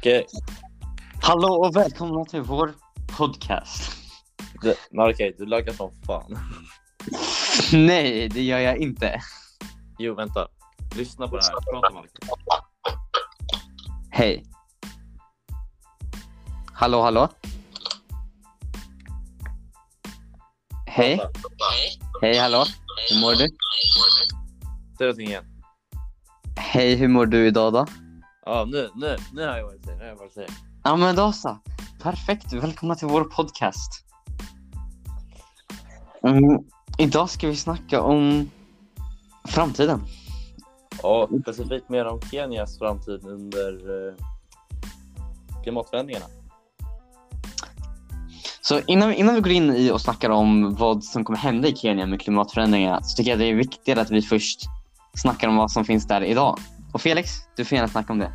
Okej, Hallå och välkomna till vår podcast. okay. men okej, du laggar som fan. Nej, det gör jag inte. Jo, vänta. Lyssna på det här. Prata Marcus. Hej. Hallå, hallå? Hej, hej, hallå? Hur mår du? Säg någonting igen. Hej, hur mår du idag då? Ja, nu, nu, nu har jag jag säger. Nu har jag jag säger. Ja, men då så. Perfekt, välkomna till vår podcast. Mm, idag ska vi snacka om framtiden. Ja, specifikt mer om Kenias framtid under eh, klimatförändringarna. Så innan, innan vi går in i och snackar om vad som kommer hända i Kenya med klimatförändringarna så tycker jag det är viktigare att vi först snackar om vad som finns där idag. Och Felix, du får gärna snacka om det.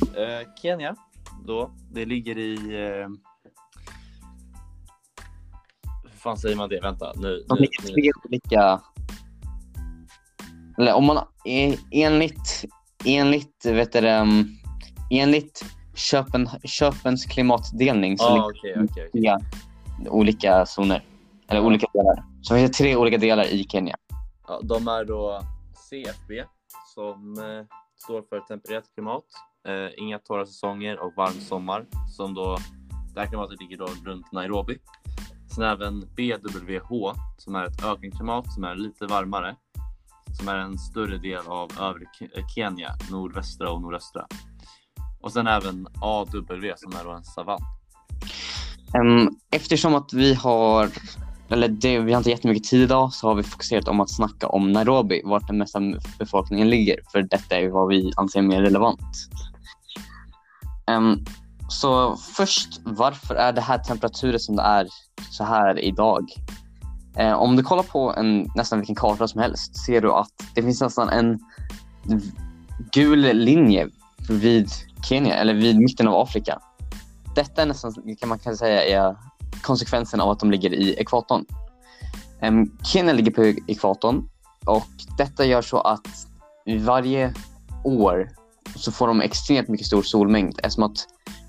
Eh, Kenya, då, det ligger i... Eh, hur fan säger man det? Vänta, nu. De ligger nu. tre olika... Eller om man... eh, Enligt... Enligt... Vet du, det, um, enligt Köpen, Köpens klimatdelning så ligger Ah, okej, okej, okej. tre olika zoner. Eller olika delar. Så det finns tre olika delar i Kenya. Ja, de är då CFB som eh, står för tempererat klimat, eh, inga torra säsonger och varm sommar. Som då, det här klimatet ligger då runt Nairobi. Sen även BWH som är ett ökenklimat som är lite varmare. Som är en större del av övre eh, Kenya, nordvästra och nordöstra. Och sen även AW som är då en savann. Eftersom att vi har, eller det, vi har inte jättemycket tid idag så har vi fokuserat om att snacka om Nairobi, vart den mesta befolkningen ligger. För detta är vad vi anser mer relevant. Um, så först, varför är det här temperaturen som det är så här idag? Eh, om du kollar på en, nästan vilken karta som helst ser du att det finns nästan en gul linje vid Kenya, eller vid mitten av Afrika detta är nästan, kan man kan säga, är konsekvensen av att de ligger i ekvatorn. Um, Kenya ligger på ekvatorn och detta gör så att varje år så får de extremt mycket stor solmängd eftersom att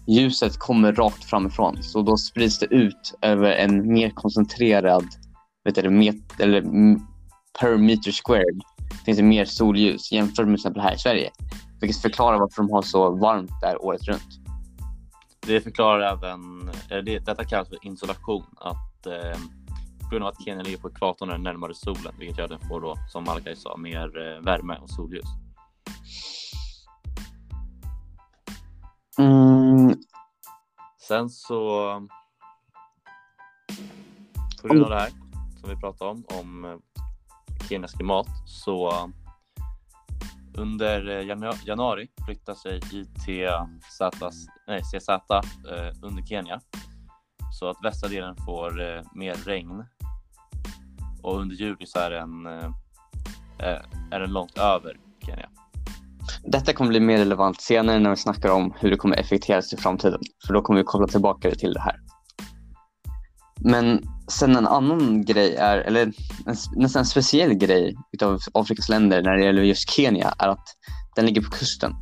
ljuset kommer rakt framifrån. Så då sprids det ut över en mer koncentrerad, vet du, met, eller per meter squared finns det mer solljus jämfört med till exempel här i Sverige. Vilket förklarar varför de har så varmt där året runt. Det förklarar även, eller det, detta kallas för insolation, att eh, på grund av att Kenya ligger på ekvatorn är den närmare solen, vilket gör att den får då, som Malakai sa, mer eh, värme och solljus. Mm, Sen så, på grund av det här som vi pratade om, om eh, Kenias klimat, så under eh, janu- januari flyttar sig ITZ, nej, CZ eh, under Kenya. Så att västra delen får eh, mer regn. Och under juli så är den, eh, eh, är den långt över Kenya. Detta kommer bli mer relevant senare när vi snackar om hur det kommer effekteras i framtiden. För då kommer vi koppla tillbaka till det här. Men sen en annan grej är, eller en, nästan en speciell grej utav Afrikas länder när det gäller just Kenya är att den ligger på kusten.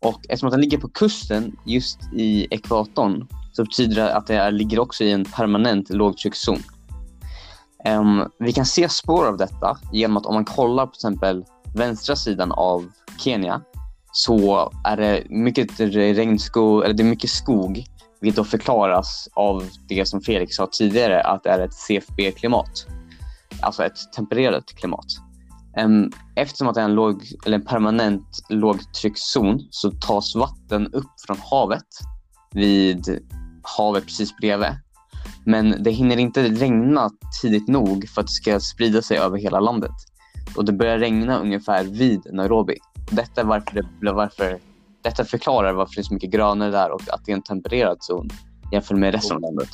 Och eftersom att den ligger på kusten just i ekvatorn så betyder det att det är, ligger också i en permanent lågtryckszon. Um, vi kan se spår av detta genom att om man kollar på till exempel vänstra sidan av Kenya så är det mycket regnskog, eller det är mycket skog vilket då förklaras av det som Felix sa tidigare att det är ett CFB-klimat. Alltså ett tempererat klimat. Eftersom att det är en, låg, eller en permanent lågtryckszon så tas vatten upp från havet vid havet precis bredvid. Men det hinner inte regna tidigt nog för att det ska sprida sig över hela landet. Och det börjar regna ungefär vid Nairobi. Detta, är varför det, varför, detta förklarar varför det är så mycket grönare där och att det är en tempererad zon jämfört med resten av landet.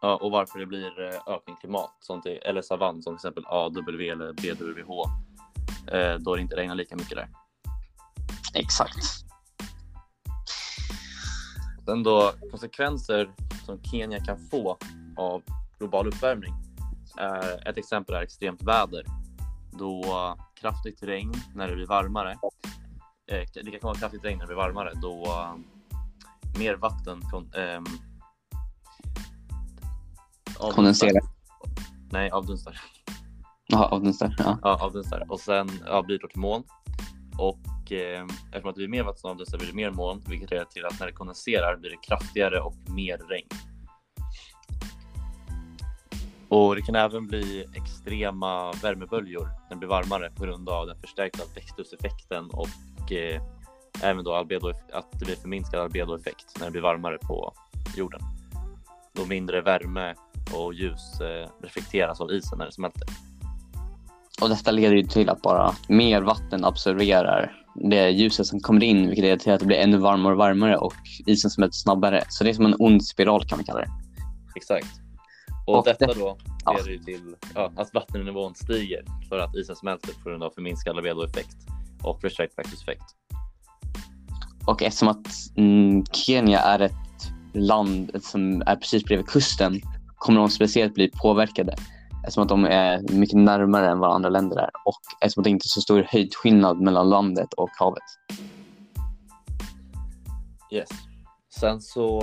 Ja, och varför det blir eh, ökenklimat, sånt i, eller savann som till exempel AW eller BWH. Eh, då det inte regnar lika mycket där. Exakt. Sen då konsekvenser som Kenya kan få av global uppvärmning. Eh, ett exempel är extremt väder. Då kraftigt regn när det blir varmare. Eh, det kan vara kraftigt regn när det blir varmare. Då mer vatten kon, avdunstar. Kondenserar. Nej, avdunstar. Jaha, avdunstar. Ja. Ja, avdunstar. Och sen ja, blir det till moln. Och eh, eftersom att det blir mer vatten som avdunstar blir det mer moln, vilket leder till att när det kondenserar blir det kraftigare och mer regn. Och det kan även bli extrema värmeböljor när det blir varmare på grund av den förstärkta växthuseffekten och eh, även då albedo, att det blir förminskad albedoeffekt när det blir varmare på jorden. Då mindre värme och ljus eh, reflekteras av isen när det smälter. Och detta leder ju till att bara mer vatten absorberar det ljuset som kommer in vilket leder till att det blir ännu varmare och varmare och isen smälter snabbare. Så det är som en ond spiral kan man kalla det. Exakt. Och, Och detta det- då ja. leder ju till ja, att vattennivån stiger för att isen smälter på grund av förminskad albedoeffekt och förstärkt växthuseffekt. Och eftersom att mm, Kenya är ett land som är precis bredvid kusten kommer de speciellt bli påverkade eftersom att de är mycket närmare än vad andra länder är och eftersom att det inte är så stor höjdskillnad mellan landet och havet. Yes. Sen så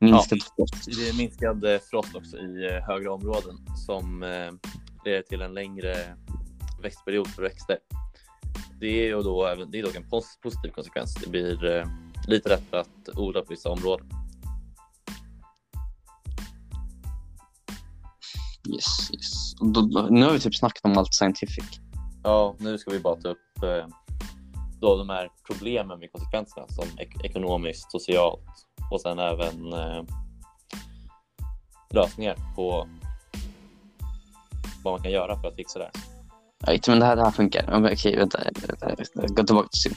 Minskad frost. det är minskad eh, frost också i eh, högre områden som eh, leder till en längre växtperiod för växter. Det är ju då det är dock en pos- positiv konsekvens. Det blir eh, lite lättare att odla på vissa områden. Yes, yes. Nu har vi typ snackat om allt scientific. Ja, nu ska vi bara ta upp eh, då de här problemen med konsekvenserna som ek- ekonomiskt, socialt och sen även eh, lösningar på vad man kan göra för att fixa det här. Ja, men det här, det här funkar. Okej, vänta. vänta, vänta. Gå tillbaka till